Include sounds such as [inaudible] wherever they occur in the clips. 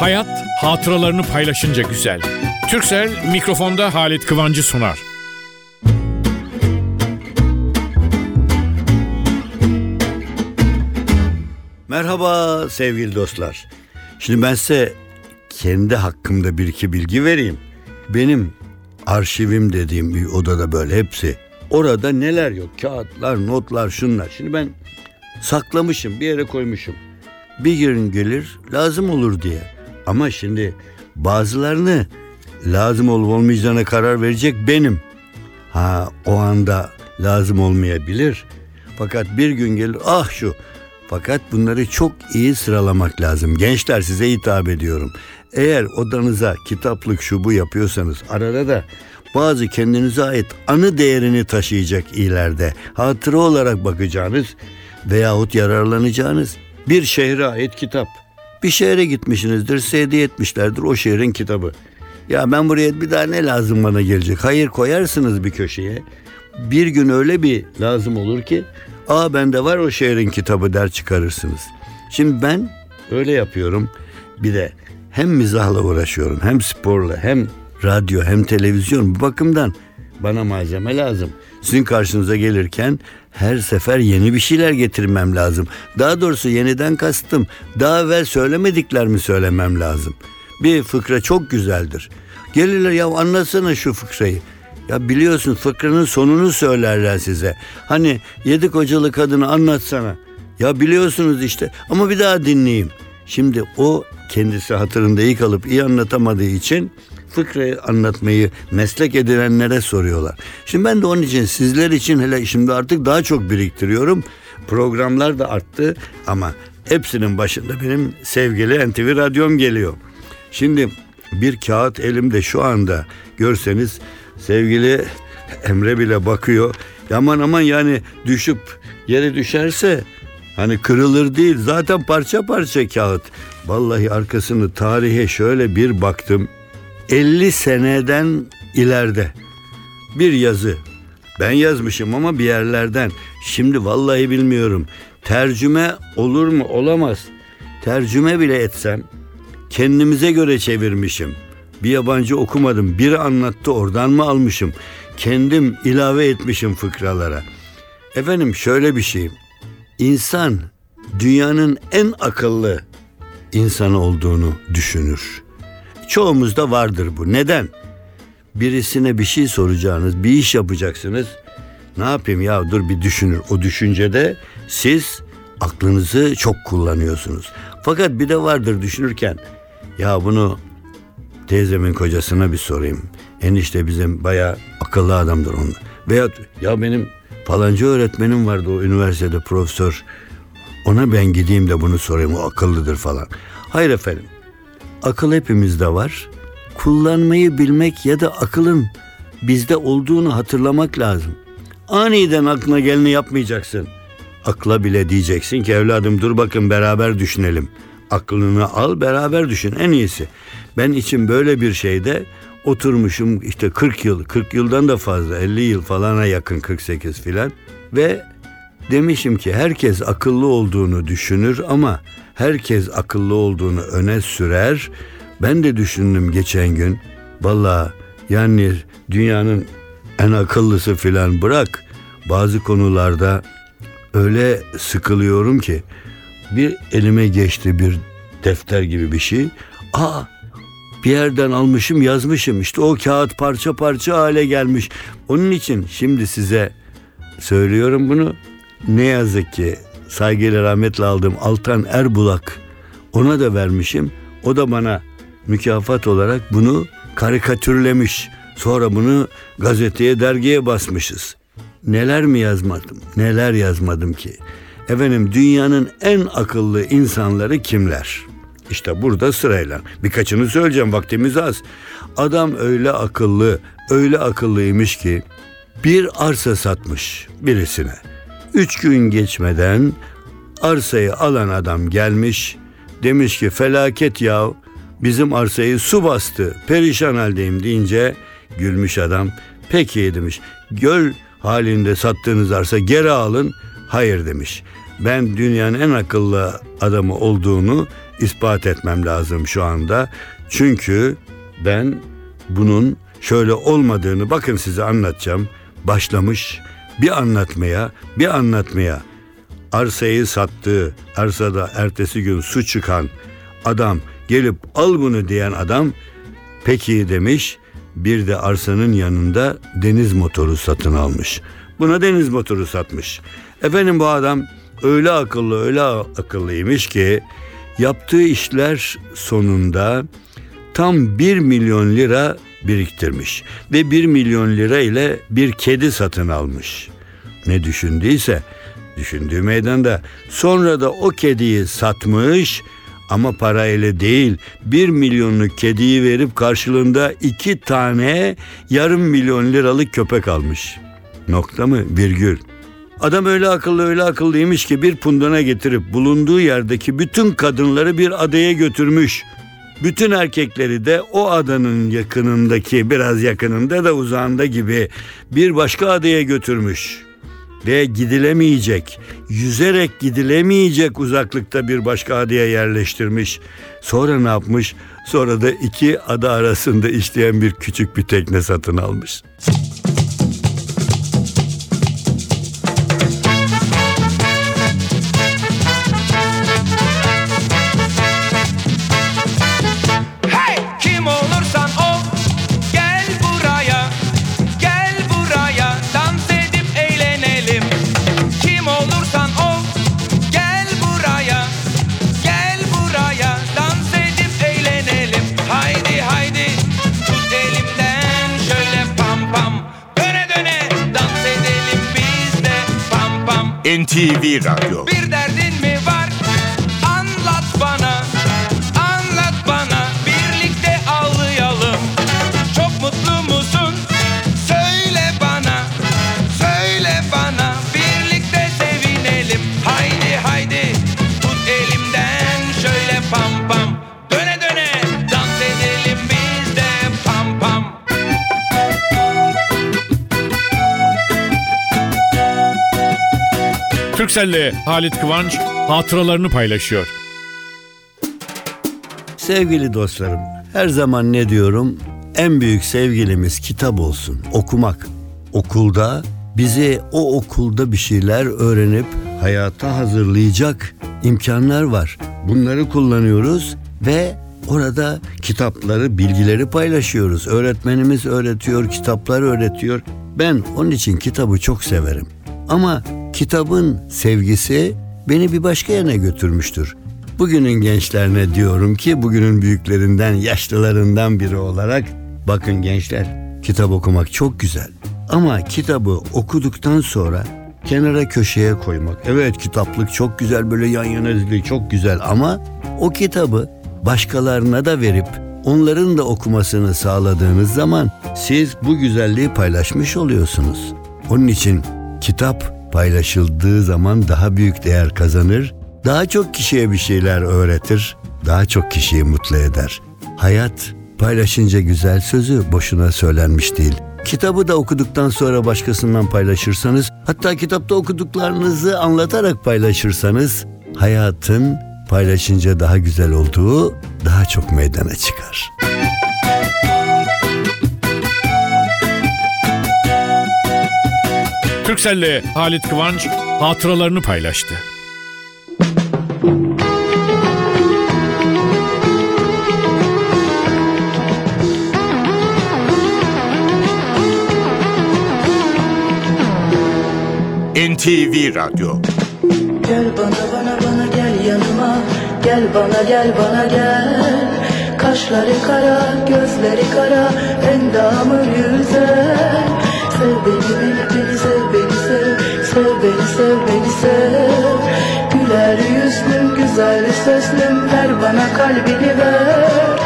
Hayat hatıralarını paylaşınca güzel. Türksel mikrofonda Halit Kıvancı sunar. Merhaba sevgili dostlar. Şimdi ben size kendi hakkımda bir iki bilgi vereyim. Benim arşivim dediğim bir odada böyle hepsi. Orada neler yok? Kağıtlar, notlar, şunlar. Şimdi ben saklamışım, bir yere koymuşum. Bir gün gelir lazım olur diye. Ama şimdi bazılarını lazım olup olmayacağına karar verecek benim. Ha o anda lazım olmayabilir. Fakat bir gün gelir ah şu. Fakat bunları çok iyi sıralamak lazım. Gençler size hitap ediyorum. Eğer odanıza kitaplık şu bu yapıyorsanız arada da bazı kendinize ait anı değerini taşıyacak ileride hatıra olarak bakacağınız veyahut yararlanacağınız bir şehre ait kitap. Bir şehre gitmişsinizdir, hediye etmişlerdir o şehrin kitabı. Ya ben buraya bir daha ne lazım bana gelecek? Hayır koyarsınız bir köşeye. Bir gün öyle bir lazım olur ki aa bende var o şehrin kitabı der çıkarırsınız. Şimdi ben öyle yapıyorum. Bir de hem mizahla uğraşıyorum hem sporla hem radyo hem televizyon bu bakımdan bana malzeme lazım. Sizin karşınıza gelirken her sefer yeni bir şeyler getirmem lazım. Daha doğrusu yeniden kastım. Daha evvel söylemedikler mi söylemem lazım. Bir fıkra çok güzeldir. Gelirler ya anlatsana şu fıkrayı. Ya biliyorsun fıkranın sonunu söylerler size. Hani yedi kocalı kadını anlatsana. Ya biliyorsunuz işte ama bir daha dinleyeyim. Şimdi o kendisi hatırında iyi kalıp iyi anlatamadığı için fıkrayı anlatmayı meslek edinenlere soruyorlar. Şimdi ben de onun için sizler için hele şimdi artık daha çok biriktiriyorum. Programlar da arttı ama hepsinin başında benim sevgili NTV Radyom geliyor. Şimdi bir kağıt elimde şu anda görseniz sevgili Emre bile bakıyor. Aman aman yani düşüp yere düşerse hani kırılır değil zaten parça parça kağıt. Vallahi arkasını tarihe şöyle bir baktım. 50 seneden ileride bir yazı. Ben yazmışım ama bir yerlerden. Şimdi vallahi bilmiyorum. Tercüme olur mu? Olamaz. Tercüme bile etsem kendimize göre çevirmişim. Bir yabancı okumadım. Biri anlattı oradan mı almışım? Kendim ilave etmişim fıkralara. Efendim şöyle bir şey. İnsan dünyanın en akıllı insanı olduğunu düşünür. Çoğumuzda vardır bu. Neden? Birisine bir şey soracağınız, bir iş yapacaksınız. Ne yapayım ya dur bir düşünür. O düşüncede siz aklınızı çok kullanıyorsunuz. Fakat bir de vardır düşünürken ya bunu teyzemin kocasına bir sorayım. Enişte bizim baya akıllı adamdır onun. Veya ya benim falanca öğretmenim vardı o üniversitede profesör. Ona ben gideyim de bunu sorayım o akıllıdır falan. Hayır efendim. Akıl hepimizde var. Kullanmayı bilmek ya da akılın bizde olduğunu hatırlamak lazım. Aniden aklına geleni yapmayacaksın. Akla bile diyeceksin ki evladım dur bakın beraber düşünelim. Aklını al beraber düşün en iyisi. Ben için böyle bir şeyde oturmuşum işte 40 yıl, 40 yıldan da fazla 50 yıl falana yakın 48 filan ve demişim ki herkes akıllı olduğunu düşünür ama herkes akıllı olduğunu öne sürer. Ben de düşündüm geçen gün. Valla yani dünyanın en akıllısı filan bırak. Bazı konularda öyle sıkılıyorum ki bir elime geçti bir defter gibi bir şey. Aa bir yerden almışım yazmışım işte o kağıt parça parça hale gelmiş. Onun için şimdi size söylüyorum bunu. Ne yazık ki saygıyla rahmetle aldığım Altan Erbulak ona da vermişim. O da bana mükafat olarak bunu karikatürlemiş. Sonra bunu gazeteye, dergiye basmışız. Neler mi yazmadım? Neler yazmadım ki? Efendim dünyanın en akıllı insanları kimler? İşte burada sırayla. Birkaçını söyleyeceğim vaktimiz az. Adam öyle akıllı, öyle akıllıymış ki bir arsa satmış birisine. Üç gün geçmeden arsayı alan adam gelmiş. Demiş ki felaket ya bizim arsayı su bastı perişan haldeyim deyince gülmüş adam. Peki demiş göl halinde sattığınız arsa geri alın. Hayır demiş. ben dünyanın en akıllı adamı olduğunu ispat etmem lazım şu anda. Çünkü ben bunun şöyle olmadığını bakın size anlatacağım. Başlamış bir anlatmaya, bir anlatmaya. Arsayı sattığı, arsada ertesi gün su çıkan adam gelip al bunu diyen adam peki demiş. Bir de arsanın yanında deniz motoru satın almış. Buna deniz motoru satmış. Efendim bu adam öyle akıllı öyle akıllıymış ki yaptığı işler sonunda tam 1 milyon lira biriktirmiş ve 1 milyon lira ile bir kedi satın almış. Ne düşündüyse düşündüğü meydanda sonra da o kediyi satmış ama parayla değil bir milyonluk kediyi verip karşılığında iki tane yarım milyon liralık köpek almış. Nokta mı? Virgül. Adam öyle akıllı öyle akıllıymış ki bir punduna getirip bulunduğu yerdeki bütün kadınları bir adaya götürmüş. Bütün erkekleri de o adanın yakınındaki biraz yakınında da uzağında gibi bir başka adaya götürmüş. Ve gidilemeyecek, yüzerek gidilemeyecek uzaklıkta bir başka adaya yerleştirmiş. Sonra ne yapmış? Sonra da iki ada arasında işleyen bir küçük bir tekne satın almış. NTV Radyo Bir Türkcell'le Halit Kıvanç hatıralarını paylaşıyor. Sevgili dostlarım, her zaman ne diyorum? En büyük sevgilimiz kitap olsun, okumak. Okulda bize o okulda bir şeyler öğrenip hayata hazırlayacak imkanlar var. Bunları kullanıyoruz ve orada kitapları, bilgileri paylaşıyoruz. Öğretmenimiz öğretiyor, kitaplar öğretiyor. Ben onun için kitabı çok severim. Ama kitabın sevgisi beni bir başka yana götürmüştür. Bugünün gençlerine diyorum ki bugünün büyüklerinden, yaşlılarından biri olarak bakın gençler kitap okumak çok güzel. Ama kitabı okuduktan sonra kenara köşeye koymak. Evet kitaplık çok güzel böyle yan yana dizili çok güzel ama o kitabı başkalarına da verip onların da okumasını sağladığınız zaman siz bu güzelliği paylaşmış oluyorsunuz. Onun için kitap paylaşıldığı zaman daha büyük değer kazanır, daha çok kişiye bir şeyler öğretir, daha çok kişiyi mutlu eder. Hayat paylaşınca güzel sözü boşuna söylenmiş değil. Kitabı da okuduktan sonra başkasından paylaşırsanız, hatta kitapta okuduklarınızı anlatarak paylaşırsanız, hayatın paylaşınca daha güzel olduğu daha çok meydana çıkar. Türkcell'le Halit Kıvanç hatıralarını paylaştı. NTV Radyo. Gel bana bana bana gel yanıma. Gel bana gel bana gel. Kaşları kara gözleri kara. Endamı güzel Sev beni beni beni sev beni sev beni sev beni sev. Güler yüzlüm güzel sözlüm Ver bana kalbini ver.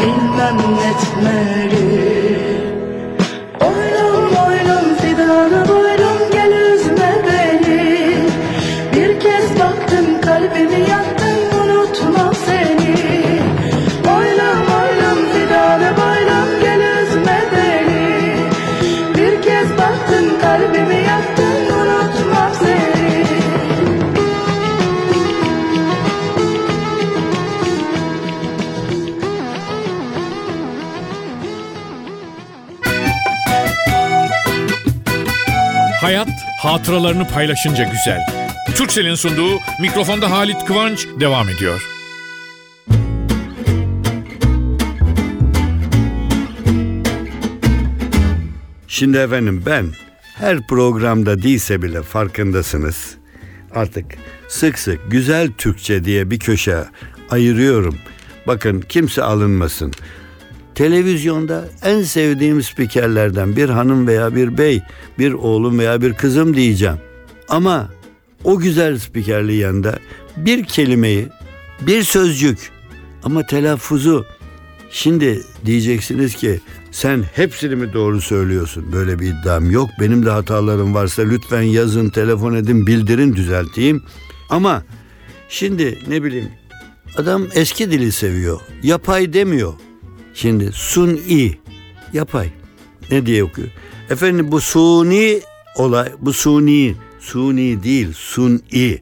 Bilmem netmeli hatıralarını paylaşınca güzel. Türksel'in sunduğu mikrofonda Halit Kıvanç devam ediyor. Şimdi efendim ben her programda değilse bile farkındasınız. Artık sık sık güzel Türkçe diye bir köşe ayırıyorum. Bakın kimse alınmasın. Televizyonda en sevdiğim spikerlerden bir hanım veya bir bey, bir oğlum veya bir kızım diyeceğim. Ama o güzel spikerliği yanında bir kelimeyi, bir sözcük ama telaffuzu Şimdi diyeceksiniz ki sen hepsini mi doğru söylüyorsun? Böyle bir iddiam yok. Benim de hatalarım varsa lütfen yazın, telefon edin, bildirin, düzelteyim. Ama şimdi ne bileyim adam eski dili seviyor. Yapay demiyor. Şimdi suni, yapay. Ne diye okuyor? Efendim bu suni olay, bu suni, suni değil, suni.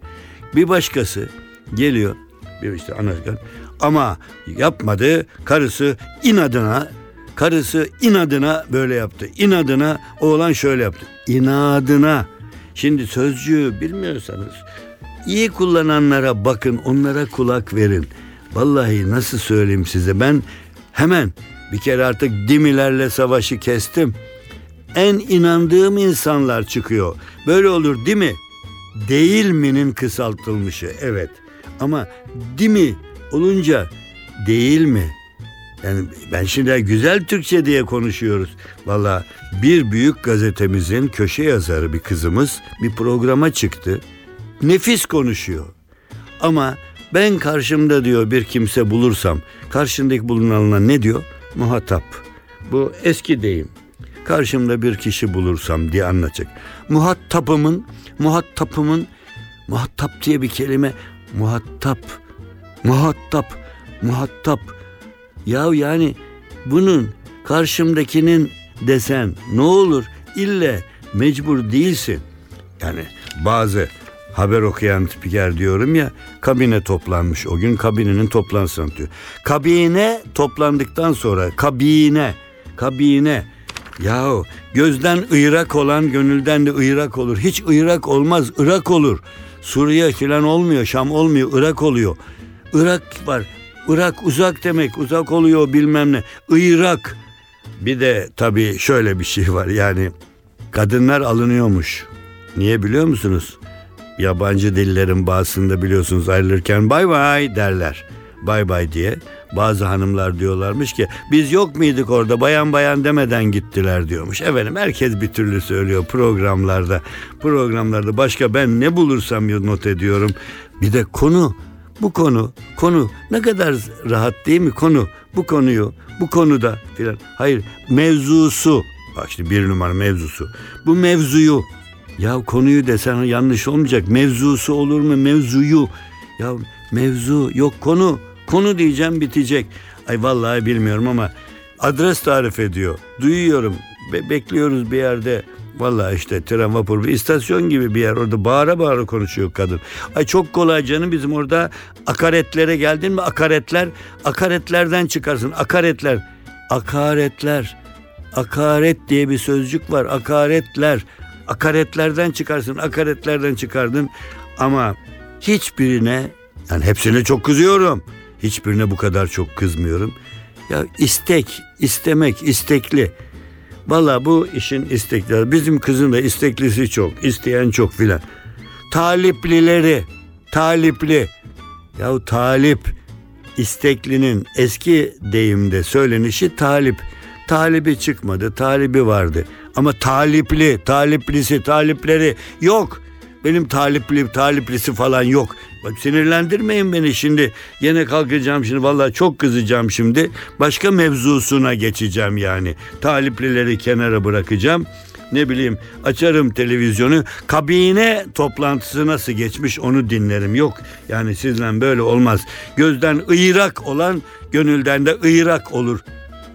Bir başkası geliyor, bir işte anarken ama yapmadı. Karısı inadına karısı inadına böyle yaptı. İnadına oğlan şöyle yaptı. İnadına. Şimdi sözcüğü bilmiyorsanız iyi kullananlara bakın, onlara kulak verin. Vallahi nasıl söyleyeyim size ben hemen bir kere artık dimilerle savaşı kestim. En inandığım insanlar çıkıyor. Böyle olur değil mi? Değil mi'nin kısaltılmışı evet. Ama dimi olunca değil mi? Yani ben şimdi güzel Türkçe diye konuşuyoruz. Valla bir büyük gazetemizin köşe yazarı bir kızımız bir programa çıktı. Nefis konuşuyor. Ama ben karşımda diyor bir kimse bulursam karşındaki bulunanına ne diyor? Muhatap. Bu eski deyim. Karşımda bir kişi bulursam diye anlatacak. Muhatapımın, muhatapımın, muhatap diye bir kelime muhatap Muhatap, muhatap. Ya yani bunun karşımdakinin desen ne olur ille mecbur değilsin. Yani bazı haber okuyan spiker diyorum ya kabine toplanmış o gün kabinenin toplantısını diyor. Kabine toplandıktan sonra kabine kabine yahu gözden ıyrak olan gönülden de ıyrak olur. Hiç ıyrak olmaz ırak olur. Suriye filan olmuyor Şam olmuyor Irak oluyor. Irak var. Irak uzak demek uzak oluyor bilmem ne. Irak. Bir de tabii şöyle bir şey var yani kadınlar alınıyormuş. Niye biliyor musunuz? Yabancı dillerin bazısında biliyorsunuz ayrılırken bay bay derler. Bay bay diye. Bazı hanımlar diyorlarmış ki biz yok muyduk orada bayan bayan demeden gittiler diyormuş. Efendim herkes bir türlü söylüyor programlarda. Programlarda başka ben ne bulursam not ediyorum. Bir de konu bu konu, konu ne kadar rahat değil mi konu? Bu konuyu, bu konuda filan. Hayır, mevzusu. Bak şimdi bir numara mevzusu. Bu mevzuyu, ya konuyu desen yanlış olmayacak. Mevzusu olur mu mevzuyu? Ya mevzu yok konu. Konu diyeceğim bitecek. Ay vallahi bilmiyorum ama adres tarif ediyor. Duyuyorum. Be- bekliyoruz bir yerde. Vallahi işte tren vapur bir istasyon gibi bir yer orada bağıra bağıra konuşuyor kadın. Ay çok kolay canım bizim orada akaretlere geldin mi akaretler akaretlerden çıkarsın akaretler akaretler akaret diye bir sözcük var akaretler akaretlerden çıkarsın akaretlerden çıkardın ama hiçbirine yani hepsine çok kızıyorum hiçbirine bu kadar çok kızmıyorum ya istek istemek istekli Valla bu işin istekleri. Bizim kızın da isteklisi çok. isteyen çok filan. Taliplileri. Talipli. Yahu talip isteklinin eski deyimde söylenişi talip. Talibi çıkmadı, talibi vardı. Ama talipli, taliplisi, talipleri yok. Benim talipli, taliplisi falan yok. Bak sinirlendirmeyin beni şimdi. Yine kalkacağım şimdi vallahi çok kızacağım şimdi. Başka mevzusuna geçeceğim yani. Taliplileri kenara bırakacağım. Ne bileyim açarım televizyonu kabine toplantısı nasıl geçmiş onu dinlerim. Yok yani sizden böyle olmaz. Gözden ıyrak olan gönülden de ıyrak olur.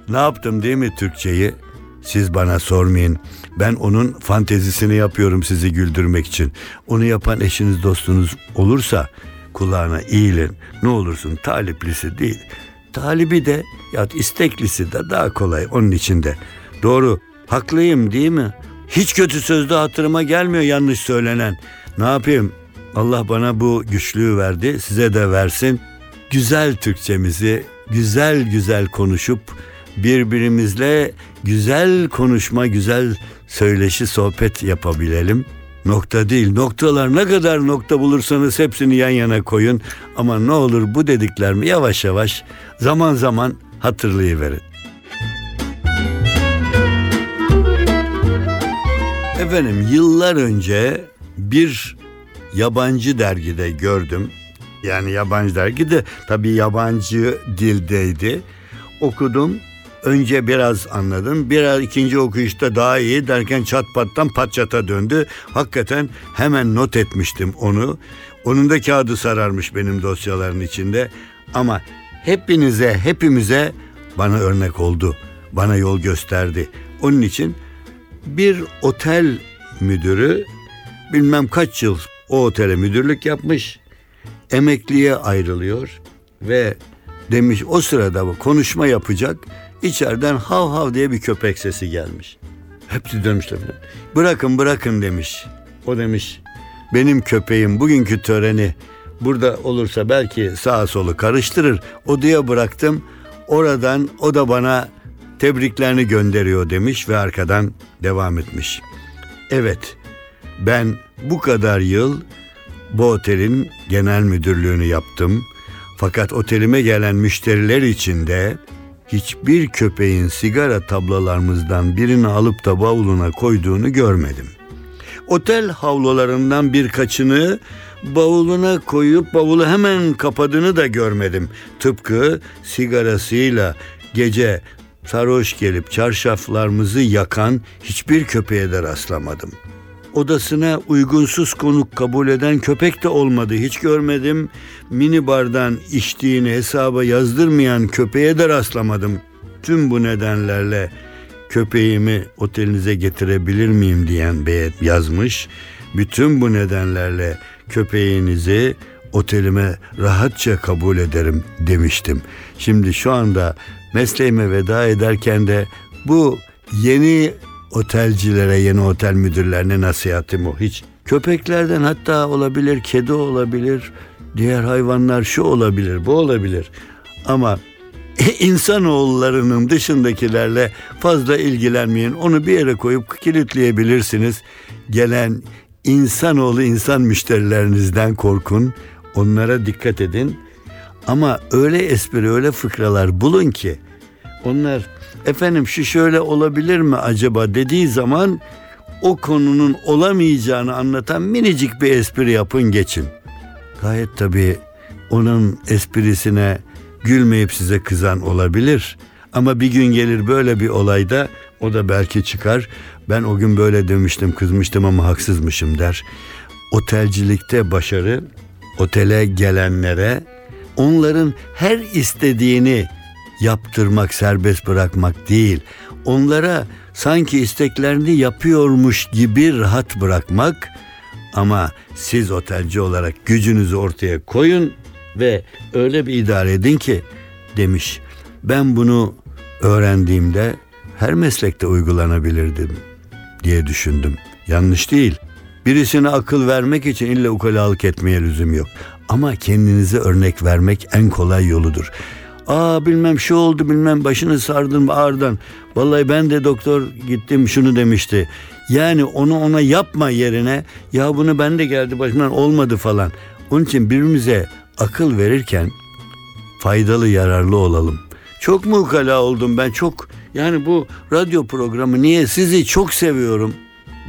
Ne yaptım değil mi Türkçeyi? Siz bana sormayın. Ben onun fantezisini yapıyorum sizi güldürmek için. Onu yapan eşiniz dostunuz olursa kulağına eğilin. Ne olursun taliplisi değil. Talibi de ya isteklisi de daha kolay onun içinde. Doğru haklıyım değil mi? Hiç kötü sözde hatırıma gelmiyor yanlış söylenen. Ne yapayım? Allah bana bu güçlüğü verdi. Size de versin. Güzel Türkçemizi güzel güzel konuşup birbirimizle güzel konuşma, güzel söyleşi, sohbet yapabilelim. Nokta değil. Noktalar ne kadar nokta bulursanız hepsini yan yana koyun. Ama ne olur bu dediklerimi yavaş yavaş zaman zaman hatırlayıverin. Efendim yıllar önce bir yabancı dergide gördüm. Yani yabancı dergide tabii yabancı dildeydi. Okudum. Önce biraz anladım. Biraz ikinci okuyuşta daha iyi derken çat pattan patçata döndü. Hakikaten hemen not etmiştim onu. Onun da kağıdı sararmış benim dosyaların içinde. Ama hepinize, hepimize bana örnek oldu. Bana yol gösterdi. Onun için bir otel müdürü bilmem kaç yıl o otele müdürlük yapmış. Emekliye ayrılıyor ve demiş o sırada konuşma yapacak. İçeriden hav hav diye bir köpek sesi gelmiş. Hepsi dönmüşler. Bırakın bırakın demiş. O demiş benim köpeğim bugünkü töreni burada olursa belki sağa solu karıştırır. Odaya bıraktım. Oradan o da bana tebriklerini gönderiyor demiş ve arkadan devam etmiş. Evet ben bu kadar yıl bu otelin genel müdürlüğünü yaptım. Fakat otelime gelen müşteriler içinde hiçbir köpeğin sigara tablalarımızdan birini alıp da bavuluna koyduğunu görmedim. Otel havlularından birkaçını bavuluna koyup bavulu hemen kapadığını da görmedim. Tıpkı sigarasıyla gece sarhoş gelip çarşaflarımızı yakan hiçbir köpeğe de rastlamadım. Odasına uygunsuz konuk kabul eden köpek de olmadı. Hiç görmedim. Mini bardan içtiğini hesaba yazdırmayan köpeğe de rastlamadım. Tüm bu nedenlerle köpeğimi otelinize getirebilir miyim diyen beyet yazmış. Bütün bu nedenlerle köpeğinizi otelime rahatça kabul ederim demiştim. Şimdi şu anda mesleğime veda ederken de bu yeni otelcilere, yeni otel müdürlerine nasihatim o. Hiç köpeklerden hatta olabilir, kedi olabilir, diğer hayvanlar şu olabilir, bu olabilir. Ama [laughs] insanoğullarının dışındakilerle fazla ilgilenmeyin. Onu bir yere koyup kilitleyebilirsiniz. Gelen insanoğlu insan müşterilerinizden korkun. Onlara dikkat edin. Ama öyle espri, öyle fıkralar bulun ki onlar efendim şu şöyle olabilir mi acaba dediği zaman o konunun olamayacağını anlatan minicik bir espri yapın geçin. Gayet tabii onun esprisine gülmeyip size kızan olabilir. Ama bir gün gelir böyle bir olayda o da belki çıkar. Ben o gün böyle demiştim kızmıştım ama haksızmışım der. Otelcilikte başarı otele gelenlere onların her istediğini yaptırmak, serbest bırakmak değil. Onlara sanki isteklerini yapıyormuş gibi rahat bırakmak ama siz otelci olarak gücünüzü ortaya koyun ve öyle bir idare edin ki demiş. Ben bunu öğrendiğimde her meslekte uygulanabilirdim diye düşündüm. Yanlış değil. Birisine akıl vermek için illa ukalalık etmeye lüzum yok. Ama kendinize örnek vermek en kolay yoludur. Aa bilmem şu oldu bilmem başını sardım ağırdan. Vallahi ben de doktor gittim şunu demişti. Yani onu ona yapma yerine ya bunu ben de geldi başımdan olmadı falan. Onun için birbirimize akıl verirken faydalı yararlı olalım. Çok mu ukala oldum ben çok yani bu radyo programı niye sizi çok seviyorum.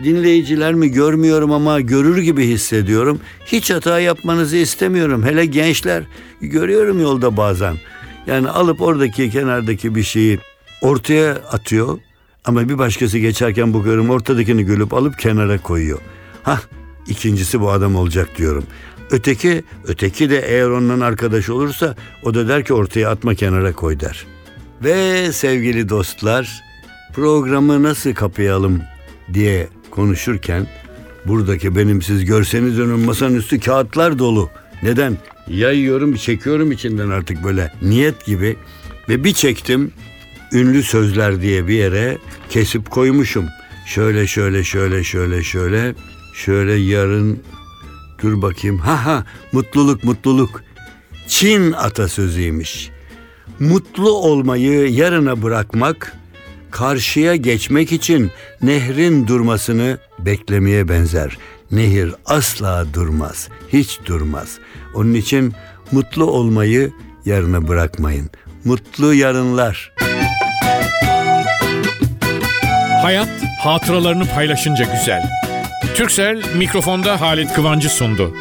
Dinleyiciler mi görmüyorum ama görür gibi hissediyorum. Hiç hata yapmanızı istemiyorum. Hele gençler görüyorum yolda bazen. Yani alıp oradaki kenardaki bir şeyi ortaya atıyor. Ama bir başkası geçerken bakıyorum ortadakini gülüp alıp kenara koyuyor. Hah ikincisi bu adam olacak diyorum. Öteki, öteki de eğer ondan arkadaş olursa o da der ki ortaya atma kenara koy der. Ve sevgili dostlar programı nasıl kapayalım diye konuşurken buradaki benim siz görseniz önüm masanın üstü kağıtlar dolu. Neden? Yayıyorum, çekiyorum içinden artık böyle niyet gibi ve bir çektim ünlü sözler diye bir yere kesip koymuşum. Şöyle şöyle şöyle şöyle şöyle şöyle yarın dur bakayım. Ha ha mutluluk mutluluk. Çin atasözüymüş. Mutlu olmayı yarına bırakmak karşıya geçmek için nehrin durmasını beklemeye benzer. Nehir asla durmaz, hiç durmaz. Onun için mutlu olmayı yarına bırakmayın. Mutlu yarınlar. Hayat hatıralarını paylaşınca güzel. Türksel mikrofonda Halit Kıvancı sundu.